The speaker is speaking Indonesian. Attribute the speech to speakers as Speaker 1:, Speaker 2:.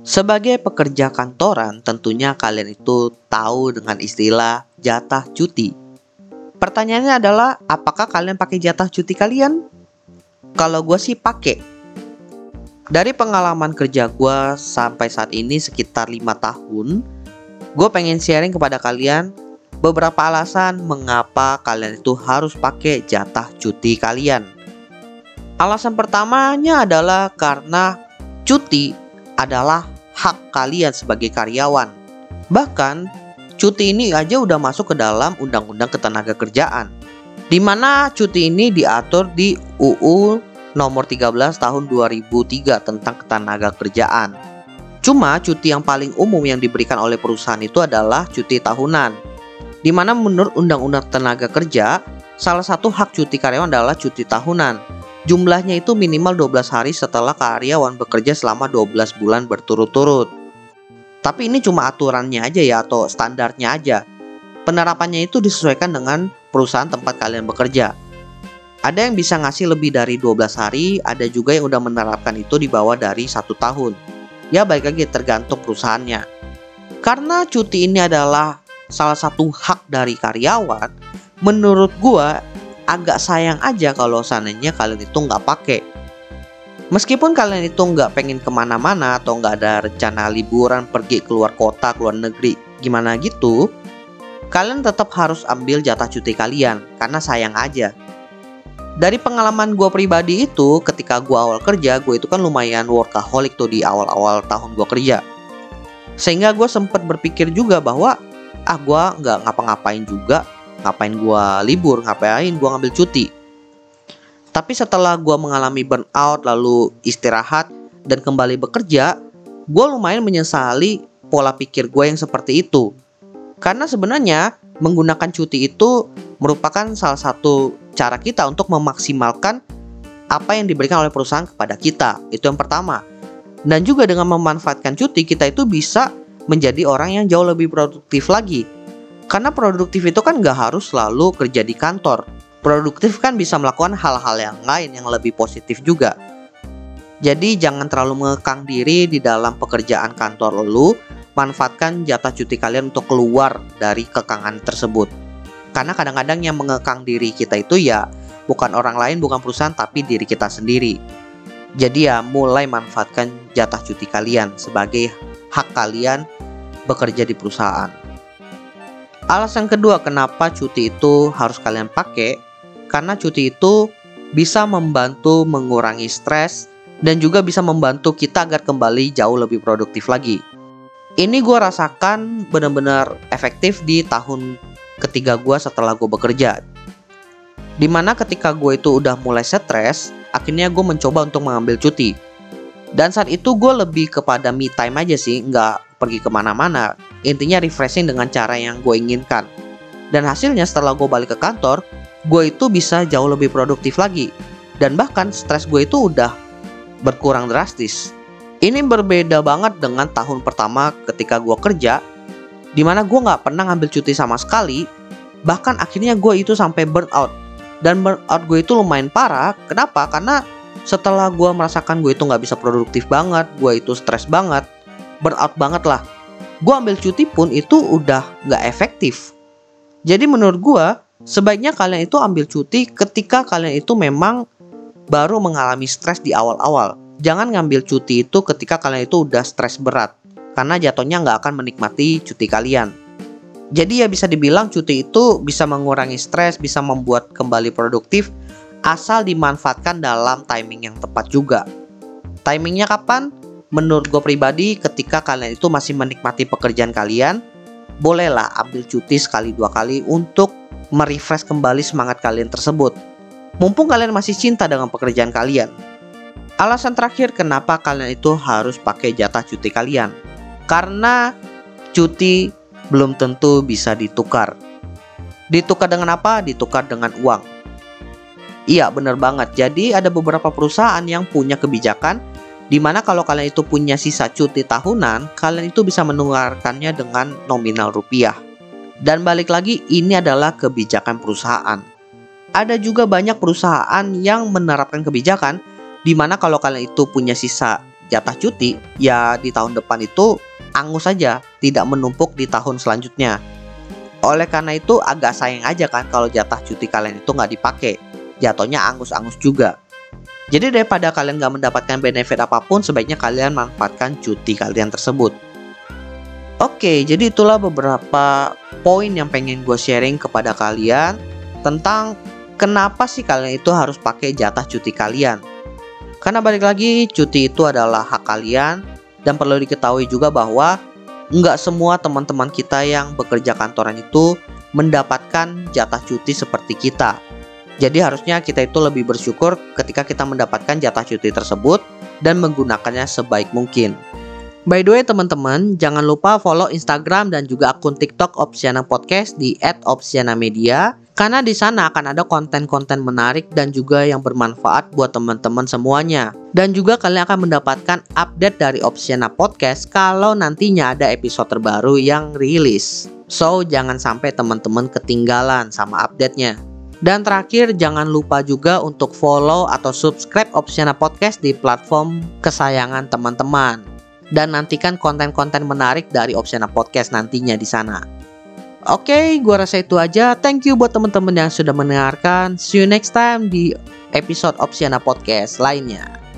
Speaker 1: Sebagai pekerja kantoran, tentunya kalian itu tahu dengan istilah jatah cuti. Pertanyaannya adalah, apakah kalian pakai jatah cuti kalian? Kalau gue sih pakai. Dari pengalaman kerja gue sampai saat ini sekitar lima tahun, gue pengen sharing kepada kalian beberapa alasan mengapa kalian itu harus pakai jatah cuti kalian. Alasan pertamanya adalah karena cuti adalah hak kalian sebagai karyawan. Bahkan, cuti ini aja udah masuk ke dalam Undang-Undang Ketenaga Kerjaan. Di mana cuti ini diatur di UU nomor 13 tahun 2003 tentang ketenaga kerjaan. Cuma cuti yang paling umum yang diberikan oleh perusahaan itu adalah cuti tahunan. Di mana menurut Undang-Undang Tenaga Kerja, salah satu hak cuti karyawan adalah cuti tahunan Jumlahnya itu minimal 12 hari setelah karyawan bekerja selama 12 bulan berturut-turut. Tapi ini cuma aturannya aja ya atau standarnya aja. Penerapannya itu disesuaikan dengan perusahaan tempat kalian bekerja. Ada yang bisa ngasih lebih dari 12 hari, ada juga yang udah menerapkan itu di bawah dari satu tahun. Ya baik lagi tergantung perusahaannya. Karena cuti ini adalah salah satu hak dari karyawan, menurut gua agak sayang aja kalau seandainya kalian itu nggak pakai. Meskipun kalian itu nggak pengen ke mana-mana atau nggak ada rencana liburan pergi keluar kota, keluar negeri, gimana gitu, kalian tetap harus ambil jatah cuti kalian karena sayang aja. Dari pengalaman gue pribadi itu, ketika gue awal kerja, gue itu kan lumayan workaholic tuh di awal-awal tahun gue kerja. Sehingga gue sempat berpikir juga bahwa ah gue nggak ngapa-ngapain juga, ngapain gua libur ngapain gua ngambil cuti tapi setelah gua mengalami burnout lalu istirahat dan kembali bekerja gua lumayan menyesali pola pikir gue yang seperti itu karena sebenarnya menggunakan cuti itu merupakan salah satu cara kita untuk memaksimalkan apa yang diberikan oleh perusahaan kepada kita. Itu yang pertama. Dan juga dengan memanfaatkan cuti, kita itu bisa menjadi orang yang jauh lebih produktif lagi. Karena produktif itu kan nggak harus selalu kerja di kantor. Produktif kan bisa melakukan hal-hal yang lain yang lebih positif juga. Jadi jangan terlalu mengekang diri di dalam pekerjaan kantor lu, manfaatkan jatah cuti kalian untuk keluar dari kekangan tersebut. Karena kadang-kadang yang mengekang diri kita itu ya bukan orang lain, bukan perusahaan, tapi diri kita sendiri. Jadi ya mulai manfaatkan jatah cuti kalian sebagai hak kalian bekerja di perusahaan. Alasan kedua kenapa cuti itu harus kalian pakai karena cuti itu bisa membantu mengurangi stres dan juga bisa membantu kita agar kembali jauh lebih produktif lagi. Ini gue rasakan benar-benar efektif di tahun ketiga gue setelah gue bekerja. Di mana ketika gue itu udah mulai stres, akhirnya gue mencoba untuk mengambil cuti. Dan saat itu gue lebih kepada me time aja sih, nggak pergi ke mana-mana. Intinya refreshing dengan cara yang gue inginkan. Dan hasilnya setelah gue balik ke kantor, gue itu bisa jauh lebih produktif lagi. Dan bahkan stres gue itu udah berkurang drastis. Ini berbeda banget dengan tahun pertama ketika gue kerja, di mana gue nggak pernah ngambil cuti sama sekali, bahkan akhirnya gue itu sampai burnout. Dan burnout gue itu lumayan parah, kenapa? Karena setelah gue merasakan gue itu nggak bisa produktif banget gue itu stres banget burnout banget lah gue ambil cuti pun itu udah nggak efektif jadi menurut gue sebaiknya kalian itu ambil cuti ketika kalian itu memang baru mengalami stres di awal-awal jangan ngambil cuti itu ketika kalian itu udah stres berat karena jatuhnya nggak akan menikmati cuti kalian jadi ya bisa dibilang cuti itu bisa mengurangi stres, bisa membuat kembali produktif, asal dimanfaatkan dalam timing yang tepat juga. Timingnya kapan? Menurut gue pribadi, ketika kalian itu masih menikmati pekerjaan kalian, bolehlah ambil cuti sekali dua kali untuk merefresh kembali semangat kalian tersebut. Mumpung kalian masih cinta dengan pekerjaan kalian. Alasan terakhir kenapa kalian itu harus pakai jatah cuti kalian. Karena cuti belum tentu bisa ditukar. Ditukar dengan apa? Ditukar dengan uang. Iya bener banget. Jadi ada beberapa perusahaan yang punya kebijakan di mana kalau kalian itu punya sisa cuti tahunan, kalian itu bisa menukarkannya dengan nominal rupiah. Dan balik lagi, ini adalah kebijakan perusahaan. Ada juga banyak perusahaan yang menerapkan kebijakan di mana kalau kalian itu punya sisa jatah cuti, ya di tahun depan itu angus saja, tidak menumpuk di tahun selanjutnya. Oleh karena itu agak sayang aja kan kalau jatah cuti kalian itu nggak dipakai. Jatuhnya angus-angus juga. Jadi daripada kalian nggak mendapatkan benefit apa pun, sebaiknya kalian manfaatkan cuti kalian tersebut. Oke, jadi itulah beberapa poin yang pengen gue sharing kepada kalian tentang kenapa sih kalian itu harus pakai jatah cuti kalian. Karena balik lagi, cuti itu adalah hak kalian dan perlu diketahui juga bahwa nggak semua teman-teman kita yang bekerja kantoran itu mendapatkan jatah cuti seperti kita. Jadi harusnya kita itu lebih bersyukur ketika kita mendapatkan jatah cuti tersebut dan menggunakannya sebaik mungkin. By the way teman-teman, jangan lupa follow Instagram dan juga akun TikTok Opsiana Podcast di @opsianamedia karena di sana akan ada konten-konten menarik dan juga yang bermanfaat buat teman-teman semuanya. Dan juga kalian akan mendapatkan update dari Opsiana Podcast kalau nantinya ada episode terbaru yang rilis. So, jangan sampai teman-teman ketinggalan sama update-nya. Dan terakhir, jangan lupa juga untuk follow atau subscribe Opsiana Podcast di platform kesayangan teman-teman dan nantikan konten-konten menarik dari Opsiana Podcast nantinya di sana. Oke, okay, gua rasa itu aja. Thank you buat teman-teman yang sudah mendengarkan. See you next time di episode Opsiana Podcast lainnya.